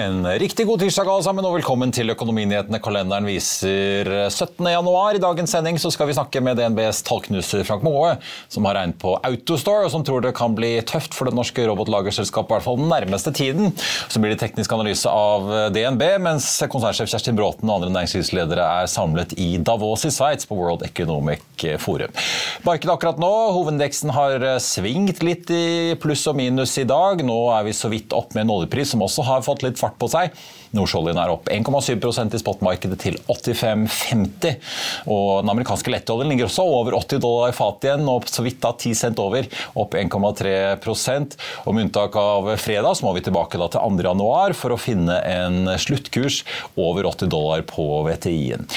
En riktig god tirsdag alle sammen, og velkommen til Økonominyhetene. Kalenderen viser 17. januar. I dagens sending så skal vi snakke med DNBs tallknuser Frank Moe, som har regnet på Autostore, og som tror det kan bli tøft for det norske robotlagerselskapet i hvert fall den nærmeste tiden. Så blir det teknisk analyse av DNB, mens konsernsjef Kjerstin Bråten og andre næringslivsledere er samlet i Davos i Sveits på World Economic Forum. Markedet akkurat nå, hovedindeksen har svingt litt i pluss og minus i dag. Nå er vi så vidt opp med en oljepris som også har fått litt fart på seg. Nordsjøoljen er opp 1,7% i spotmarkedet til 85,50. Og den amerikanske lettoljen ligger også over 80 dollar fatet igjen, og så vidt da 10 cent over, opp 1,3 Og Med unntak av fredag så må vi tilbake da til 2. januar for å finne en sluttkurs over 80 dollar på VTI-en.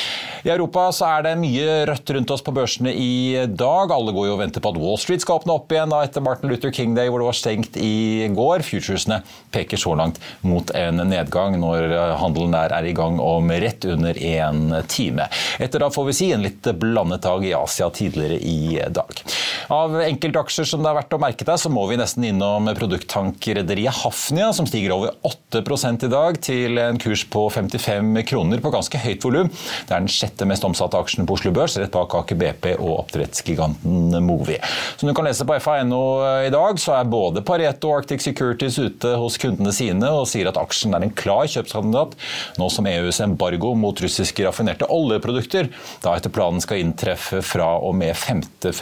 I Europa så er det mye rødt rundt oss på børsene i dag. Alle går jo og venter på at Wall Street skal åpne opp igjen da etter Martin Luther King Day, hvor det var stengt i går. Futuresene peker så langt mot en nedgang når handelen der er i gang om rett under en time. Etter da får vi si en litt blandet dag i Asia tidligere i dag. Av enkeltaksjer som det er verdt å merke deg, så må vi nesten innom produkttankrederiet Hafnia, som stiger over 8 i dag, til en kurs på 55 kroner på ganske høyt volum. Det er den sjette mest omsatte aksjen på Oslo Børs, rett bak Aker BP og oppdrettsgiganten Movi. Som du kan lese på FA.no i dag, så er både Pareto og Arctic Securities ute hos kundene sine og sier at aksjen er en klar kjøpskandidat nå som EUs embargo mot russiske raffinerte oljeprodukter da etter planen skal inntreffe fra og med 5.2,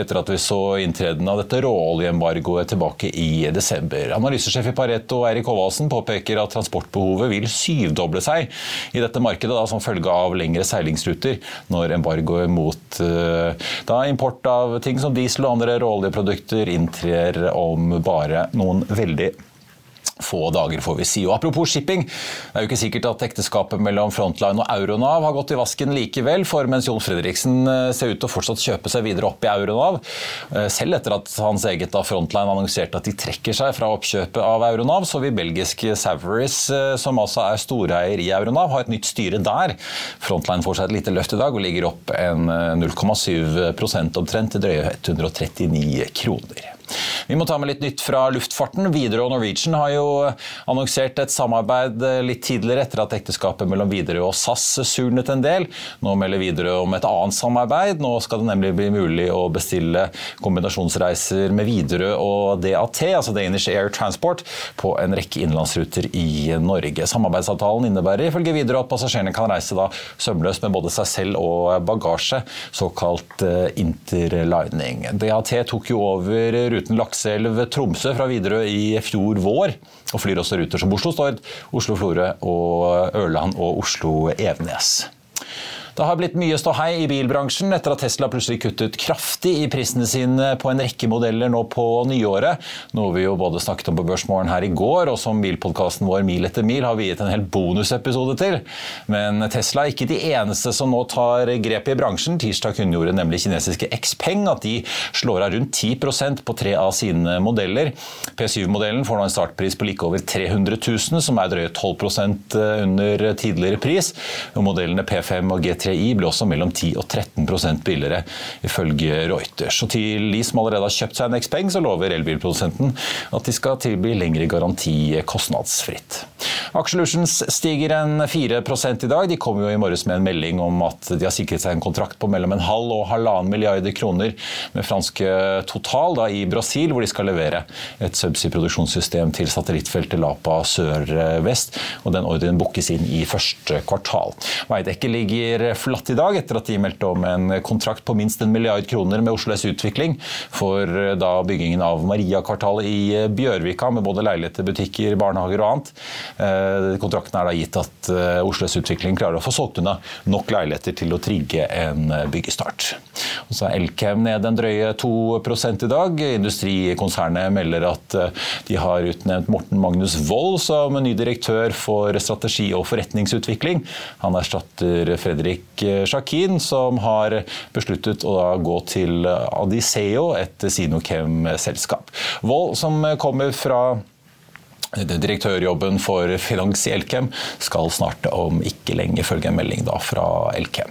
etter at vi så inntreden av dette råoljeembargoet tilbake i desember. Analysesjef i Pareto Eirik Håvaldsen påpeker at transportbehovet vil syvdoble seg i dette markedet da, som følge av lengre seilingsruter når embargoet mot uh, da import av ting som diesel og andre råoljeprodukter inntrer om bare noen veldig få dager, får vi si. Og Apropos shipping, det er jo ikke sikkert at ekteskapet mellom Frontline og Euronav har gått i vasken likevel, for mens Jon Fredriksen eh, ser ut til å fortsatt kjøpe seg videre opp i Euronav, eh, selv etter at hans eget da Frontline annonserte at de trekker seg fra oppkjøpet av Euronav, så vil belgiske Savaris, eh, som altså er storeier i Euronav, ha et nytt styre der. Frontline får seg et lite løft i dag og ligger opp en 0,7 omtrent til drøye 139 kroner. Vi må ta med litt nytt fra luftfarten. Widerøe og Norwegian har jo annonsert et samarbeid eh, litt tidligere etter at ekteskapet mellom Widerøe og SAS surnet en del. Nå melder Widerøe om et annet samarbeid. Nå skal det nemlig bli mulig å bestille kombinasjonsreiser med Widerøe og DAT, altså Danish Air Transport, på en rekke innenlandsruter i Norge. Samarbeidsavtalen innebærer ifølge Widerøe at passasjerene kan reise da sømløst med både seg selv og bagasje, såkalt eh, interlining. DAT tok jo over ruten ruten Lakselv-Tromsø fra Widerøe i fjor vår. Og flyr også ruter som Oslo-Stord, Oslo-Florø, Ørland og Oslo-Evenes. Det har blitt mye ståhei i bilbransjen etter at Tesla plutselig kuttet kraftig i prisene sine på en rekke modeller nå på nyåret. Noe vi jo både snakket om på Børsmorgen her i går, og som bilpodkasten vår Mil etter mil har viet en hel bonusepisode til. Men Tesla er ikke de eneste som nå tar grep i bransjen. Tirsdag kunngjorde nemlig kinesiske Xpeng at de slår av rundt 10% på tre av sine modeller. P7-modellen får nå en startpris på like over 300 000, som er drøye 12% under tidligere pris. Modellene P5 og G3 TI ble også mellom 10 og 13% billigere, ifølge Reuters. Og til de som allerede har kjøpt seg en Xpeng, så lover elbilprodusenten at de skal tilby lengre garanti kostnadsfritt. Aksjelutions stiger en 4% i dag. De kom jo i morges med en melding om at de har sikret seg en kontrakt på mellom en halv og halvannen milliarder kroner med franske Total da, i Brasil, hvor de skal levere et subsea-produksjonssystem til satellittfeltet Lapa sør-vest. og Den ordren bookes inn i første kvartal. Veidekke ligger flatt i dag etter at de meldte om en kontrakt på minst en milliard kroner med Oslo S Utvikling for eh, da byggingen av Maria-kvartalet i eh, Bjørvika med både leiligheter, butikker, barnehager og annet. Eh, kontrakten er da gitt at Oslo Utvikling klarer å få solgt unna nok leiligheter til å trigge en byggestart. Og så er Elkem ned en drøye 2 i dag. Industrikonsernet melder at de har utnevnt Morten Magnus Wold som ny direktør for strategi og forretningsutvikling. Han erstatter Fredrik Sjakin, som har besluttet å gå til Adiseo, et Sinochem-selskap. Wold, som kommer fra Direktørjobben for Finans i Elkem skal snart om ikke lenge følge en melding fra Elkem.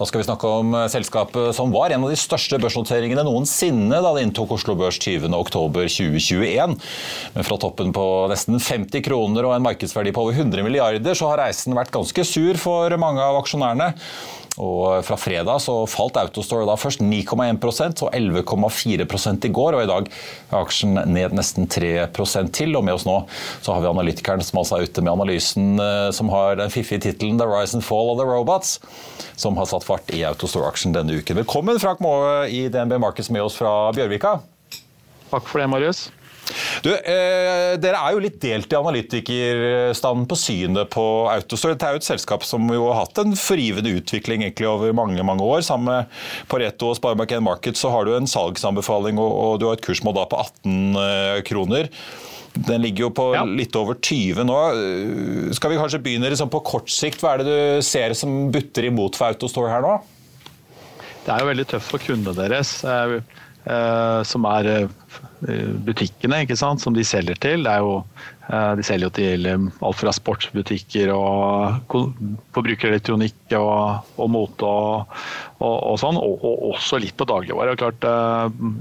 Da skal vi snakke om eh, selskapet som var en av de største børsnoteringene noensinne da det inntok Oslo Børs 20.10.2021. Men fra toppen på nesten 50 kroner og en markedsverdi på over 100 milliarder, så har reisen vært ganske sur for mange av aksjonærene. Og Fra fredag så falt Autostore da først 9,1% og 11,4 i går. og I dag er aksjen ned nesten 3% til. og Med oss nå så har vi analytikeren som altså er ute med analysen eh, som har den fiffige tittelen 'The Rise and Fall of the Robots', som har satt fart i Autostore-aksjen denne uken. Velkommen Frank Maae i DNB Markets med oss fra Bjørvika. Takk for det, Marius. Du, eh, dere er jo litt delt i analytikerstanden på synet på Autostore. Dette er jo et selskap som jo har hatt en forrivende utvikling egentlig over mange mange år. Sammen med Pareto og Sparebank1 Market så har du en salgsanbefaling og, og du har et kursmål da på 18 eh, kroner. Den ligger jo på ja. litt over 20 nå. Eh, skal vi kanskje begynne liksom på kort sikt? Hva er det du ser som butter imot for Autostore her nå? Det er jo veldig tøft for kundene deres, eh, eh, som er Eh, butikkene ikke sant, som de selger til. Det er jo, eh, de selger jo til eh, alt fra sportsbutikker og forbrukerelektronikk og, og mote og, og, og, sånn, og, også litt på dagligvare. Klart,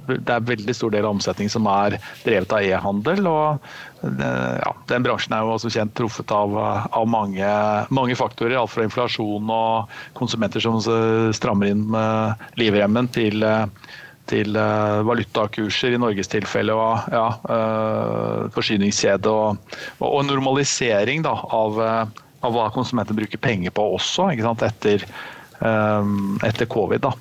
det er veldig stor del av omsetningen som er drevet av e-handel. og ja, Den bransjen er jo også kjent truffet av, av mange, mange, faktorer. Alt fra inflasjon og konsumenter som strammer inn livremmen til til uh, valutakurser i Norges tilfelle, og ja, uh, forsyningskjede og, og, normalisering da, av, uh, av, hva konsumenter bruker penger på også, etter, etter, covid. da.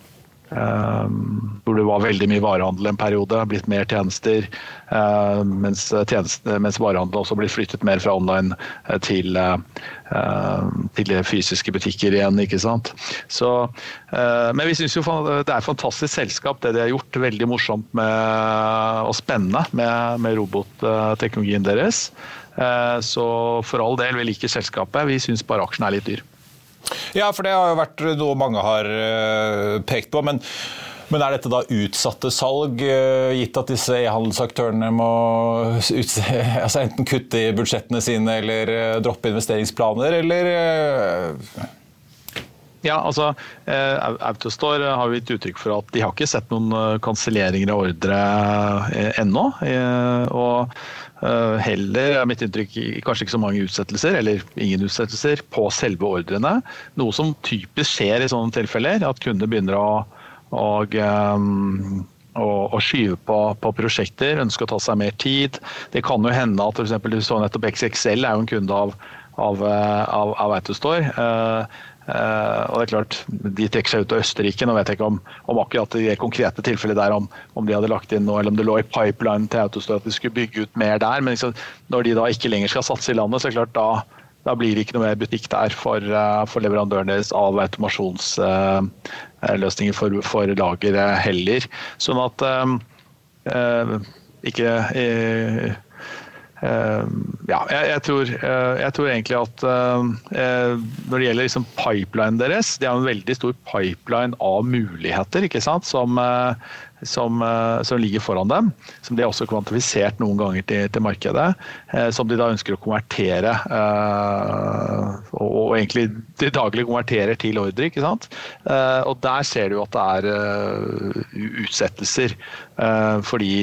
Um, hvor det var veldig mye varehandel en periode, blitt mer tjenester. Uh, mens, tjeneste, mens varehandel også blitt flyttet mer fra online til, uh, til fysiske butikker igjen. ikke sant? Så, uh, men vi syns jo det er et fantastisk selskap, det de har gjort. Veldig morsomt med, og spennende med, med robotteknologien deres. Så for all del, vi liker selskapet. Vi syns bare aksjen er litt dyr. Ja, for det har jo vært noe mange har eh, pekt på. men men er dette da utsatte salg, eh, gitt at disse e-handelsaktørene må utse, altså enten kutte i budsjettene sine eller eh, droppe investeringsplaner, eller Ja, altså Autostore har gitt uttrykk for at de har ikke sett noen kanselleringer av ordre ennå. Og heller er mitt inntrykk kanskje ikke så mange utsettelser, eller ingen utsettelser, på selve ordrene. Noe som typisk skjer i sånne tilfeller, at kunder begynner å, å å, å, skyve på, på, prosjekter, ønsker å ta seg mer tid. Det kan jo hende at f.eks. nettopp XXL er jo en kunde av, av, av, av Autostore. Uh, og det er klart, De trekker seg ut av Østerrike. Nå vet jeg ikke om, om akkurat det konkrete tilfellet der om, om, de hadde lagt inn noe, eller om det lå i pipeline til Autostore at de skulle bygge ut mer der. Men liksom, når de da ikke lenger skal satse i landet, så er det klart da, da blir det ikke noe mer butikk der for, uh, for leverandøren deres av automasjonsløsninger uh, for, for lager heller. Sånn at ikke ja, jeg, jeg, tror, eh, jeg, tror, egentlig at uh, når det gjelder liksom pipeline deres, De har en veldig stor pipeline av muligheter ikke sant? Som, som, som ligger foran dem. Som de har også kvantifisert noen ganger til, til markedet. som de da ønsker å konvertere. Og, og, egentlig til daglig konverterer til ordre. ikke sant? og der ser du at det er utsettelser. fordi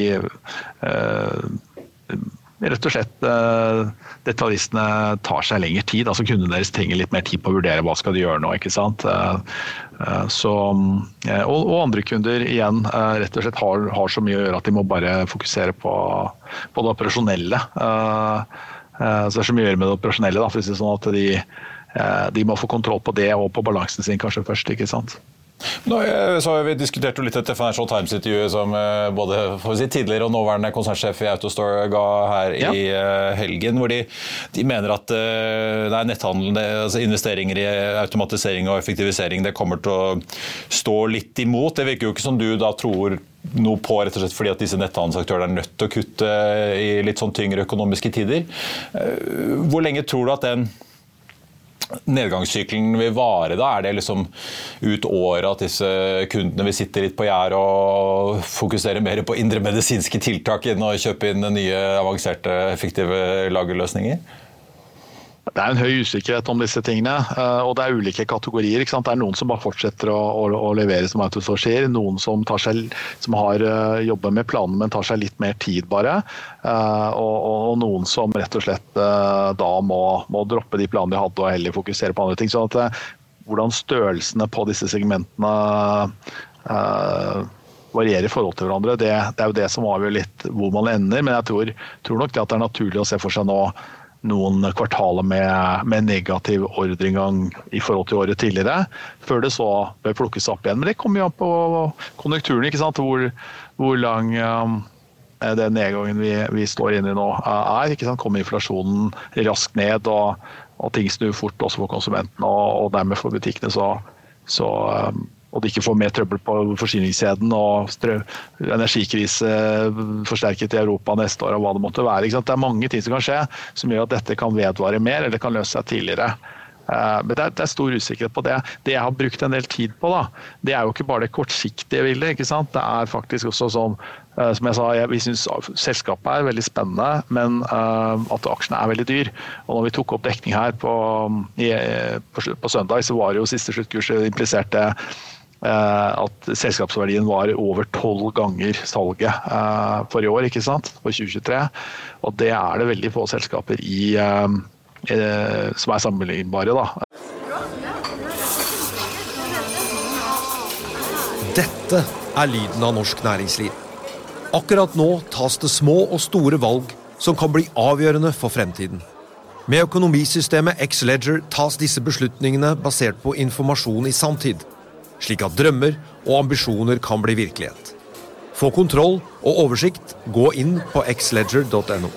rett og slett eh, detaljistene tar seg lengre tid. altså Kundene deres trenger litt mer tid på å vurdere hva skal de gjøre nå. ikke sant? Eh, eh, så, og, og, andre kunder igjen rett og slett har, har, så mye å gjøre at de må bare fokusere på, på det operasjonelle. Så det er så mye å gjøre med det operasjonelle da, for å si sånn at de, de må få kontroll på det og på balansen sin kanskje først. ikke sant? Nå, så har Vi diskuterte litt et Financial Times-intervju som eh, både si, tidligere og nåværende konsernsjef i Autostore ga her ja. i uh, helgen. hvor de, de mener at uh, nei, netthandel, altså investeringer i automatisering og effektivisering det kommer til å stå litt imot. Det virker jo ikke som du da tror noe på, rett og slett fordi at disse netthandelsaktørene er nødt til å kutte i litt sånn tyngre økonomiske tider. Hvor lenge tror du at den nedgangssykkelen vil vare? da? Er det liksom ut året at disse kundene vil sitte litt på gjerdet og fokusere mer på indremedisinske tiltak enn å kjøpe inn nye, avanserte, effektive lagerløsninger? Det er en høy usikkerhet om disse tingene, eh, og det er ulike kategorier. Det er noen som bare fortsetter å, å, å levere som autosorsier, noen som, seg, som har uh, jobber med planene, men tar seg litt mer tid bare. Uh, og, og, noen som rett og slett uh, da må, må, droppe de planene de hadde og heller fokusere på andre ting. sånn at hvordan størrelsene på disse segmentene varierer i forhold til hverandre, det, det, er jo det som avgjør litt hvor man ender. Men jeg tror, tror nok det at det er naturlig å se for seg nå noen kvartaler med, med, negativ ordreinngang i forhold til året tidligere, før det så bør plukkes opp igjen. Men det kommer jo an på konjunkturen, ikke sant? Hvor, hvor lang um, den nedgangen vi, vi, står inne i nå er. ikke sant? Kommer inflasjonen raskt ned, og, og ting snur fort også for konsumentene og, og dermed for butikkene, så, så um, og de ikke får mer trøbbel på forsyningskjeden og energikrise forsterket i Europa neste år og hva det måtte være. Det er mange ting som kan skje som gjør at dette kan vedvare mer eller kan løse seg tidligere. Eh, men det er, det er, stor usikkerhet på det. Det jeg har brukt en del tid på, da, det er jo ikke bare det kortsiktige bildet. ikke sant? Det er faktisk også sånn uh, som jeg sa, jeg, Vi syns selskapet er veldig spennende, men uh, at aksjene er veldig dyr. Og når vi tok opp dekning her på, i, på, på søndag, så var det jo siste sluttkurset impliserte Eh, at selskapsverdien var over tolv ganger salget eh, for i år, ikke sant? for 2023. Og det er det veldig få selskaper i, eh, som er sammenlignbare. da. Dette er lyden av norsk næringsliv. Akkurat nå tas det små og store valg som kan bli avgjørende for fremtiden. Med økonomisystemet X-Leger tas disse beslutningene basert på informasjon i sanntid slik at drømmer og ambisjoner kan bli virkelighet. Få kontroll og oversikt. Gå inn på xledger.no.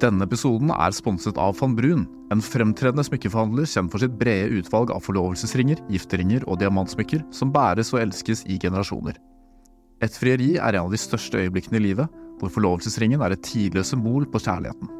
Denne episoden er sponset av van Brun, en fremtredende smykkeforhandler kjent for sitt brede utvalg av forlovelsesringer, gifteringer og diamantsmykker som bæres og elskes i generasjoner. Et frieri er en av de største øyeblikkene i livet, hvor forlovelsesringen er et tidløst symbol på kjærligheten.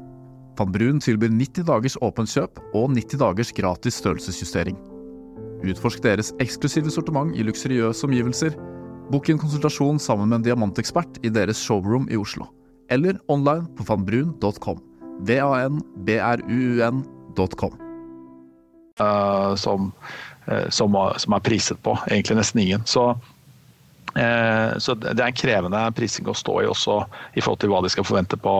Van Brun tilbyr 90 dagers åpent kjøp og 90 dagers gratis størrelsesjustering. Utforsk deres eksklusive sortiment i luksuriøse omgivelser. Bok en konsultasjon sammen med en diamantekspert i deres showroom i Oslo. Eller online på vanbrun.com. V-a-n-b-r-u-u-n.com. Uh, som, uh, som, som, er priset på. Egentlig nesten ingen. Så Eh, så Det er en krevende prising å stå i også i forhold til hva de skal forvente på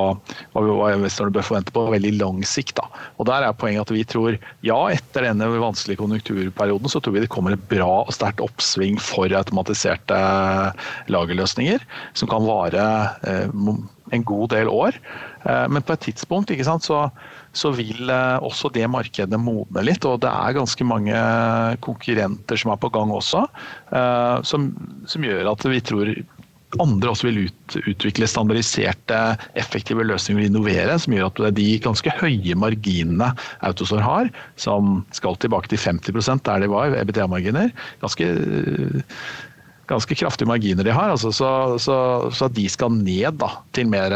hva investorene bør forvente på veldig lang sikt. Da. Og Der er poenget at vi tror ja, etter denne vanskelige konjunkturperioden så tror vi det kommer et bra og sterkt oppsving for automatiserte lagerløsninger, som kan vare eh, en god del år. Eh, men på et tidspunkt sant, så, så, vil eh, også det markedet modne litt. Og det er ganske mange konkurrenter som er på gang også, eh, som, som gjør at vi tror andre også vil ut, utvikle standardiserte, effektive løsninger og innovere, som gjør at de ganske høye marginene Autosor har, som skal tilbake til 50% der de var, EBTA-marginer, ganske, ganske kraftige marginer de har, altså, så, så, så, de skal ned da, til mer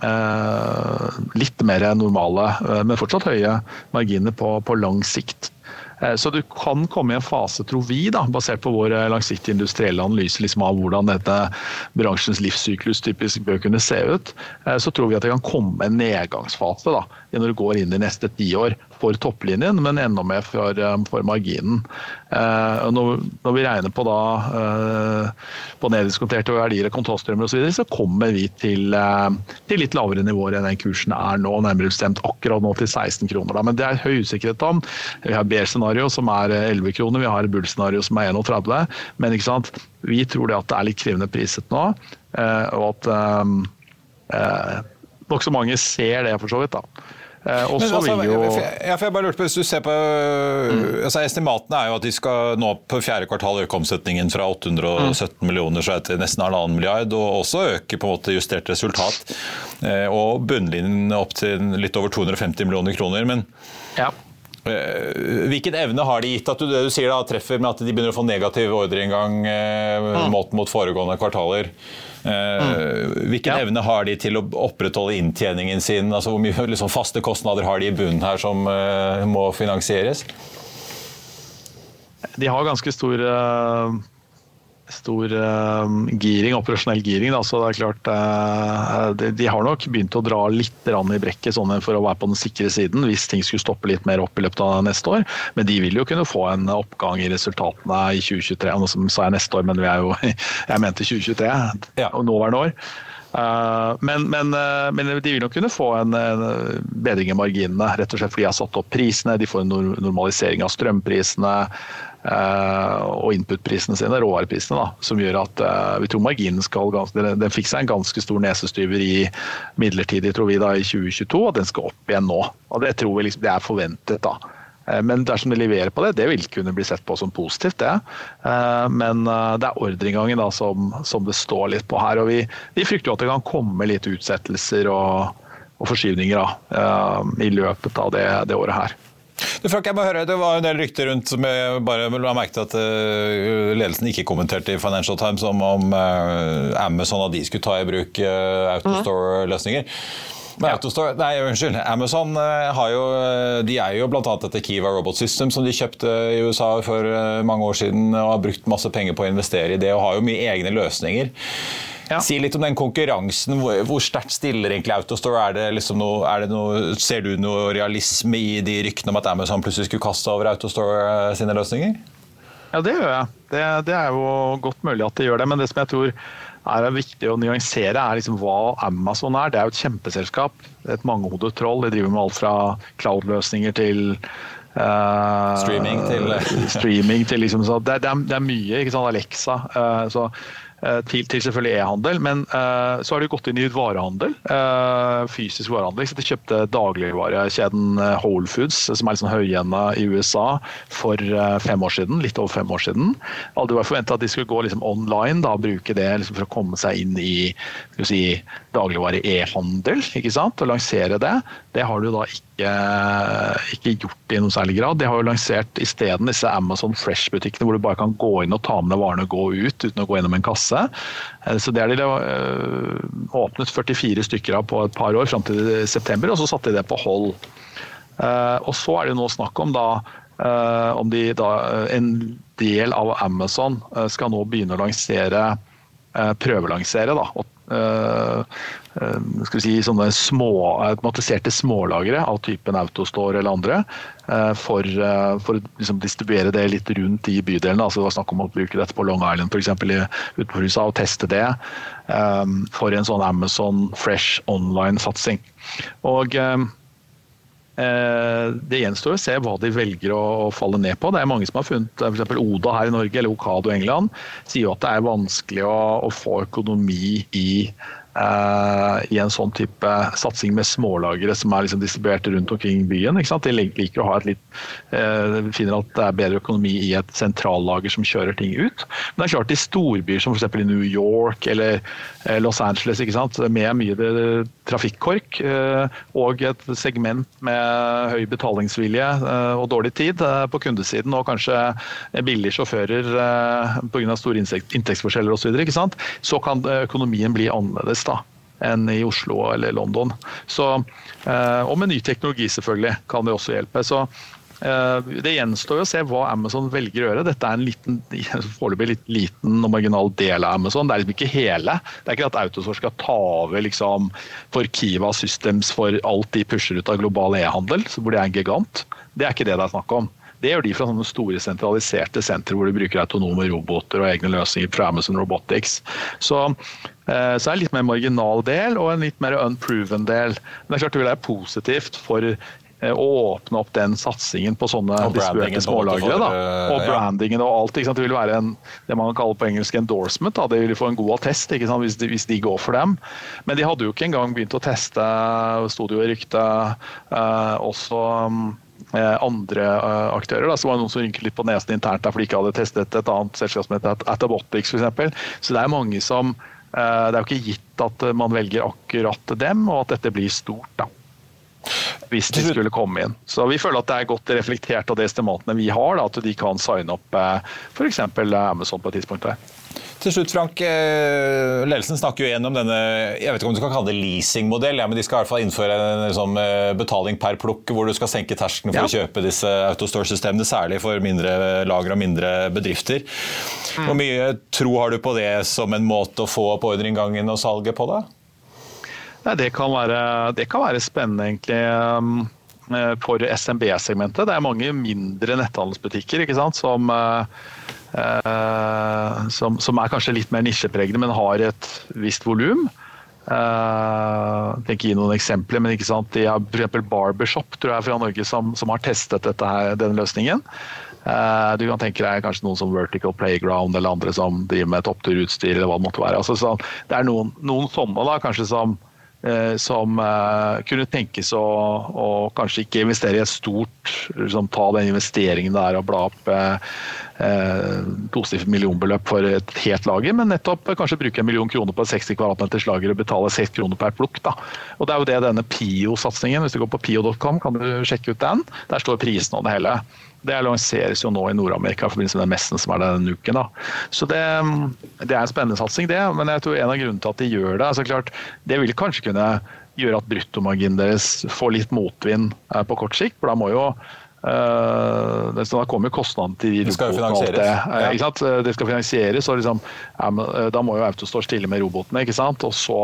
Eh, litt mer normale, eh, men fortsatt høye marginer på, på lang sikt. Eh, så du kan komme i en fase, tror vi, da, basert på vår langsiktige industrielle analyse liksom av hvordan dette bransjens livssyklus typisk bør kunne se ut, så tror vi at det kan komme en nedgangsfase da, når du går inn i neste tiår for topplinjen, men enda mer for, for marginen. Eh, når, når, vi regner på, da, eh, på neddiskonterte verdier og kontantstrømmer osv., så, så kommer vi til, eh, til, litt lavere nivåer enn den kursen er nå, nærmere bestemt akkurat nå til 16 kroner. Da. Men det er høy usikkerhet om. Vi har B-scenario som er 11 kroner, vi har Bull-scenario som er 31. Men ikke sant? vi tror det at det er litt krevende priset nå, og at eh, nokså mange ser det, for så vidt. da. Eh, og så altså, vil jo ja, for jeg bare lurte på, hvis du ser på mm. altså Estimatene er jo at de skal nå på fjerde kvartal øke omsetningen fra 817 mm. millioner så til nesten halvannen milliard, og også øke på en måte justert resultat. Eh, og bunnlinjen opp til litt over 250 millioner kroner. men ja. Eh, hvilken evne har de gitt at du, det du sier da, treffer med at de begynner å få negativ ordreinngang mm. målt mot foregående kvartaler? Mm. Hvilken ja. evne har de til å opprettholde inntjeningen sin? Altså, hvor mye liksom, faste kostnader har de i bunnen her som uh, må finansieres? De har ganske stor uh, stor uh, giring, operasjonell giring. Da. Så det er klart uh, de, de, har nok begynt å dra litt i brekket sånn for å være på den sikre siden hvis ting skulle stoppe litt mer opp i løpet av neste år. Men de vil jo kunne få en oppgang i resultatene i 2023. Nå sa jeg neste år, men vi er jo, jeg mente 2023, ja. nåværende år. Uh, men, men, uh, men, de vil nok kunne få en, bedring i marginene, rett og slett fordi de har satt opp prisene. De får en normalisering av strømprisene. Eh, og input-prisene sine, råvareprisene, da, som gjør at vi tror marginen skal den fikk seg en ganske stor nesestyver i midlertidig, tror vi, da, i 2022, og den skal opp igjen nå. og Det tror vi liksom, det er forventet. da. Uh, men dersom de leverer på det, det vil kunne bli sett på som positivt, det. Men det er ordreinngangen da som, som, det står litt på her. og Vi, vi frykter jo at det kan komme litt utsettelser og, og forskyvninger da, i løpet av det, det året her. Du, Frank, jeg må høre, Det var en del rykter rundt som jeg bare la merke til at ledelsen ikke kommenterte i Financial Times om, om Amazon at de skulle ta i bruk uh, Autostore-løsninger. Men Autostore, nei, unnskyld. Amazon har jo, de er jo bl.a. dette Kiva Robot System som de kjøpte i USA for mange år siden og har brukt masse penger på å investere i det og har jo mye egne løsninger. Ja. Si litt om den konkurransen. Hvor, hvor sterkt stiller egentlig Autostore? Er det liksom noe, er det noe, ser du noe realisme i de ryktene om at Amazon plutselig skulle kaste over Autostore eh, sine løsninger? Ja, det gjør jeg. Det, det, er jo godt mulig at de gjør det. Men det som jeg tror er viktig å nyansere, er liksom hva Amazon er. Det er jo et kjempeselskap. Et mangehodet troll. De driver med alt fra cloud-løsninger til Uh, streaming til streaming til liksom, så det, det, er, det, er, mye. Alexa. Uh, så til, til, selvfølgelig e-handel. Men uh, så har de gått inn i varehandel, uh, fysisk varehandel. Så de kjøpte dagligvarekjeden Whole Foods, som er litt sånn høyenda i USA, for fem år siden. Litt over fem år siden. Aldri var forventa at de skulle gå liksom, online da, bruke det liksom, for å komme seg inn i si, dagligvare-e-handel ikke sant? og lansere det. Det har du da ikke, ikke gjort i noen særlig grad. De har jo lansert isteden disse Amazon Fresh-butikkene hvor du bare kan gå inn og ta med deg varene og gå ut uten å gå gjennom en kasse. Eh, så det har de eh, åpnet 44 stykker av på et par år fram til september, og så satte de det på hold. Eh, og så er det nå snakk om da om de da, en del av Amazon skal nå begynne å lansere prøvelansere da, skal vi si, sånne små, automatiserte smålagre av typen Autostore eller andre. For, for å liksom distribuere det litt rundt i bydelene. Altså det var snakk om å bruke dette på Long Island f.eks. utenfor USA og teste det for en sånn Amazon Fresh online-satsing. Og det gjenstår å se hva de velger å falle ned på. Det er mange som har funnet f.eks. Oda her i Norge eller Okado i England sier jo at det er vanskelig å, å få økonomi i i en sånn type satsing med smålagre som er liksom distribuert rundt omkring byen. De liker å ha et litt uh, finner at det er bedre økonomi i et sentrallager som kjører ting ut. Men det er klart i storbyer som f.eks. i New York eller uh, Los Angeles med mye trafikkork og et segment med høy betalingsvilje og dårlig tid på kundesiden og kanskje billige sjåfører pga. store inntektsforskjeller osv., så, videre, så kan økonomien bli annerledes da, enn i Oslo eller London. Så, eh, og med ny teknologi selvfølgelig kan det også hjelpe. Så eh, det gjenstår å se hva Amazon velger å gjøre. Dette er en liten, foreløpig litt liten og marginal del av Amazon. Det er liksom ikke hele. Det er ikke at Autosor skal ta over liksom, for Kiva Systems for alt de pusher ut av global e-handel, hvor de er en gigant. Det er ikke det det er snakk om. Det gjør de fra sånne store sentraliserte sentre hvor de bruker autonome roboter og egne løsninger fra Amazon Robotics. Så, eh, så er det litt mer marginal del og en litt mer unproven del. Men det er klart det vil være positivt for eh, å åpne opp den satsingen på sånne distribuerte smålagre. Da. Eh, og brandingen og alt. Det vil være en, det man kaller på engelsk endorsement. Da. Det vil få en god attest hvis de, hvis, de, går for dem. Men de hadde jo ikke engang begynt å teste, sto det jo i ryktet, også andre eh, aktører. Da. Så var det noen som rynket litt på nesen internt der, for de ikke hadde testet et annet selskap som heter Atabotics f.eks. Så det er mange som eh, Det er jo ikke gitt at man velger akkurat dem, og at dette blir stort. da hvis de skulle komme inn. Så vi føler at det er godt reflektert av de estimatene vi har, da, at de kan signe opp f.eks. Amazon på et tidspunkt. Til slutt, Frank. Eh, ledelsen snakker jo igjennom denne jeg vet ikke om du skal kalle det leasingmodell, ja, men de skal i hvert fall innføre en liksom, betaling per plukk, hvor du skal senke terskelen for ja. å kjøpe disse autostore-systemene, særlig for mindre lager og mindre bedrifter. Mm. Hvor mye tro har du på det som en måte å få opp ordreinngangen og salget på? da? Nei, det, kan være, det kan være spennende, egentlig um, for SMB-segmentet. Det er mange mindre netthandelsbutikker som Eh, som, som, er kanskje litt mer nisjepregede, men har et visst volum. Uh, jeg tenker gi noen eksempler, men ikke sant? De har f.eks. Barbershop tror jeg, fra Norge som, som har testet her, denne løsningen. Du kan tenke deg kanskje noen som Vertical Playground eller andre som driver med toppturutstyr. eller hva Det måtte være. Altså, så, det er noen, noen sånne da, kanskje som Eh, som eh, kunne tenkes å, å, kanskje ikke investere i et stort liksom, Ta den investeringen der og bla opp eh, tosifret millionbeløp for et helt lager, men nettopp kanskje bruke en million kroner på et 60 kvadratmeters lager og betale 6 kroner per plukk. Da. Og Det er jo det denne PIO-satsingen, hvis du går på pio.com kan du sjekke ut den. Der står prisen og det hele. Det lanseres jo nå i Nord-Amerika i forbindelse med den messen som er denne uken. Da. Så det, det, er en spennende satsing, det. Men jeg tror en av grunnene til at de gjør det, altså klart, det vil kanskje kunne gjøre at bruttomarginen deres får litt motvind eh, på kort sikt. For da må jo Uh, da kommer jo til det skal finansieres. Det, ikke sant? det skal finansieres, og liksom, uh, da må jo Autostore stille med robotene. ikke sant? Og så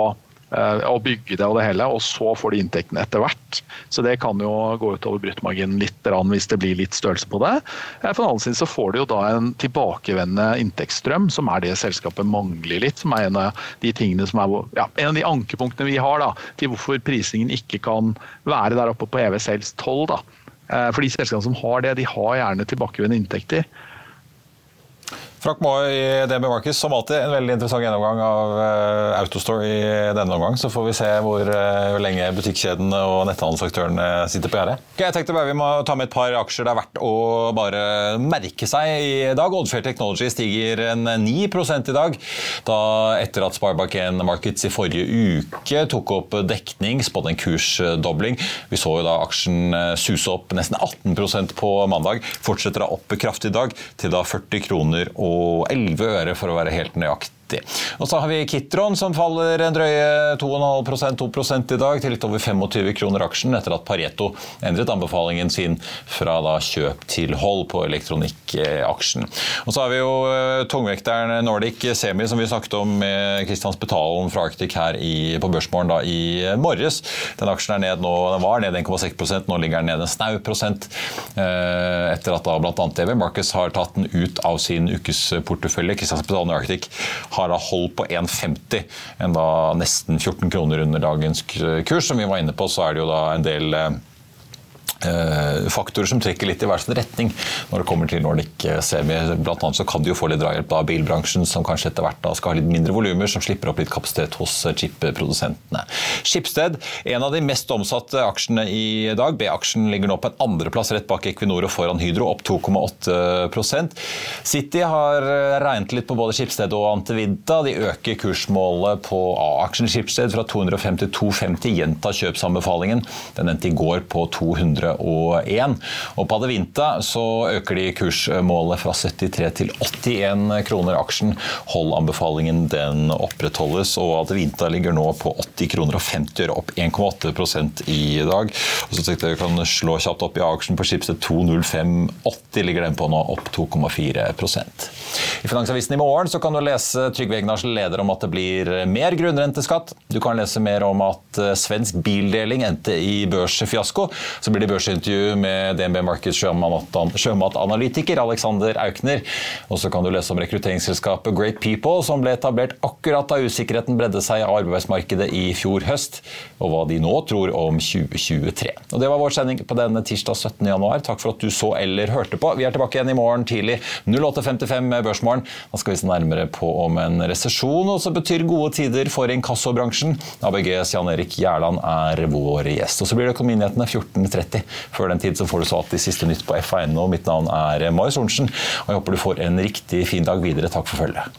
Eh, og bygge det og det hele, og så får de inntektene etter hvert. Så det kan jo gå utover bruttomarginen litt hvis det blir litt størrelse på det. Eh, for den annen side så får de jo da en tilbakevendende inntektsstrøm, som er det selskapet mangler litt. Som er en av de tingene som er ja, en av de ankepunktene vi har da, til hvorfor prisingen ikke kan være der oppe på EV Sales 12. da. Eh, for de selskapene som har det, de har gjerne tilbakevendende inntekter. Frank Maae i DB Markets, som alltid en veldig interessant gjennomgang av uh, Autostore i denne omgang. Så får vi se uh, hvor lenge butikkjedene og netthandelsaktørene sitter på gjerdet. Okay, jeg tenkte bare vi må ta med et par aksjer det er verdt å bare merke seg i dag. Oddfair Technology stiger en 9 i dag, da etter at Sparebank1 Markets i forrige uke tok opp dekning, spådde en kursdobling. Vi så jo da aksjen eh, suse opp nesten 18% på mandag. Fortsetter da opp kraftig i dag, til da 40 kroner og og 11 øre, for å være helt nøyaktig. Og så har vi Kitron som faller en drøye 2,5% 2 i dag, til litt over 25 kroner aksjen, etter at Pareto endret anbefalingen sin fra da kjøp til hold på elektronikkaksjen. Og så har vi jo uh, tungvekteren Nordic Semi, som vi snakket om med Kristian Spetalen fra Arctic her i, på Børsmorgen i morges. Den aksjen er ned nå, den var ned 1,6% nå ligger den ned en snau prosent, uh, etter at da bl.a. TV Marcus har tatt den ut av sin ukesportefølje. Kristian Spetalen i Arctic har holdt på 1,50, enn da nesten 14 kroner under dagens kurs. Som vi var inne på, så er det jo da en del Eh, faktorer som trekker litt i hver sin retning når det kommer til Nordic eh, Semi. Blant annet så kan de jo få litt drahjelp av bilbransjen, som kanskje etter hvert da skal ha litt mindre volumer, som slipper opp litt kapasitet hos eh, chip-produsentene. Schibsted, en av de mest omsatte aksjene i dag. B-aksjen ligger nå på en andreplass rett bak Equinor og foran Hydro, opp 2,8% City har regnet litt på både Skipsted og Antevidda. De øker kursmålet på A-aksjen Skipsted fra 250 til 250, gjentar kjøpsanbefalingen. Den endte i går på 200 101. Og på Adevinta så øker de kursmålet fra 73 til 81 kroner aksjen. Hold-anbefalingen den opprettholdes, og Adevinta ligger nå på 80 kroner og 50 øre, opp 1,8% i dag. Og så tenkte jeg vi kan slå kjapt opp i aksjen på Schibsted 205,80 ligger den på nå, opp 2,4% I Finansavisen i morgen så kan du lese Trygve Egnars leder om at det blir mer grunnrenteskatt. Du kan lese mer om at eh, svensk bildeling endte i børsfiasko. Så blir det børsintervju med DNB Markets sjømatanalytiker Alexander Aukner. Og så kan du lese om rekrutteringsselskapet Great People, som ble etablert akkurat da usikkerheten bredde seg av arbeidsmarkedet i fjor høst, og hva de nå tror om 2023. Og Det var vår sending på denne tirsdag 17. januar. Takk for at du så eller hørte på. Vi er tilbake igjen i morgen tidlig 08.55 med Børsmorgen. Da skal vi se nærmere på om en resesjon også betyr gode tider for inkassobransjen. ABGs Jan Erik Gjerland er vår gjest. Og så blir det Økonominyhetene 14.30. Før den tid så får du så alltid siste nytt på FA.no. Mitt navn er Marius Sorensen, og jeg håper du får en riktig fin dag videre. Takk for følget.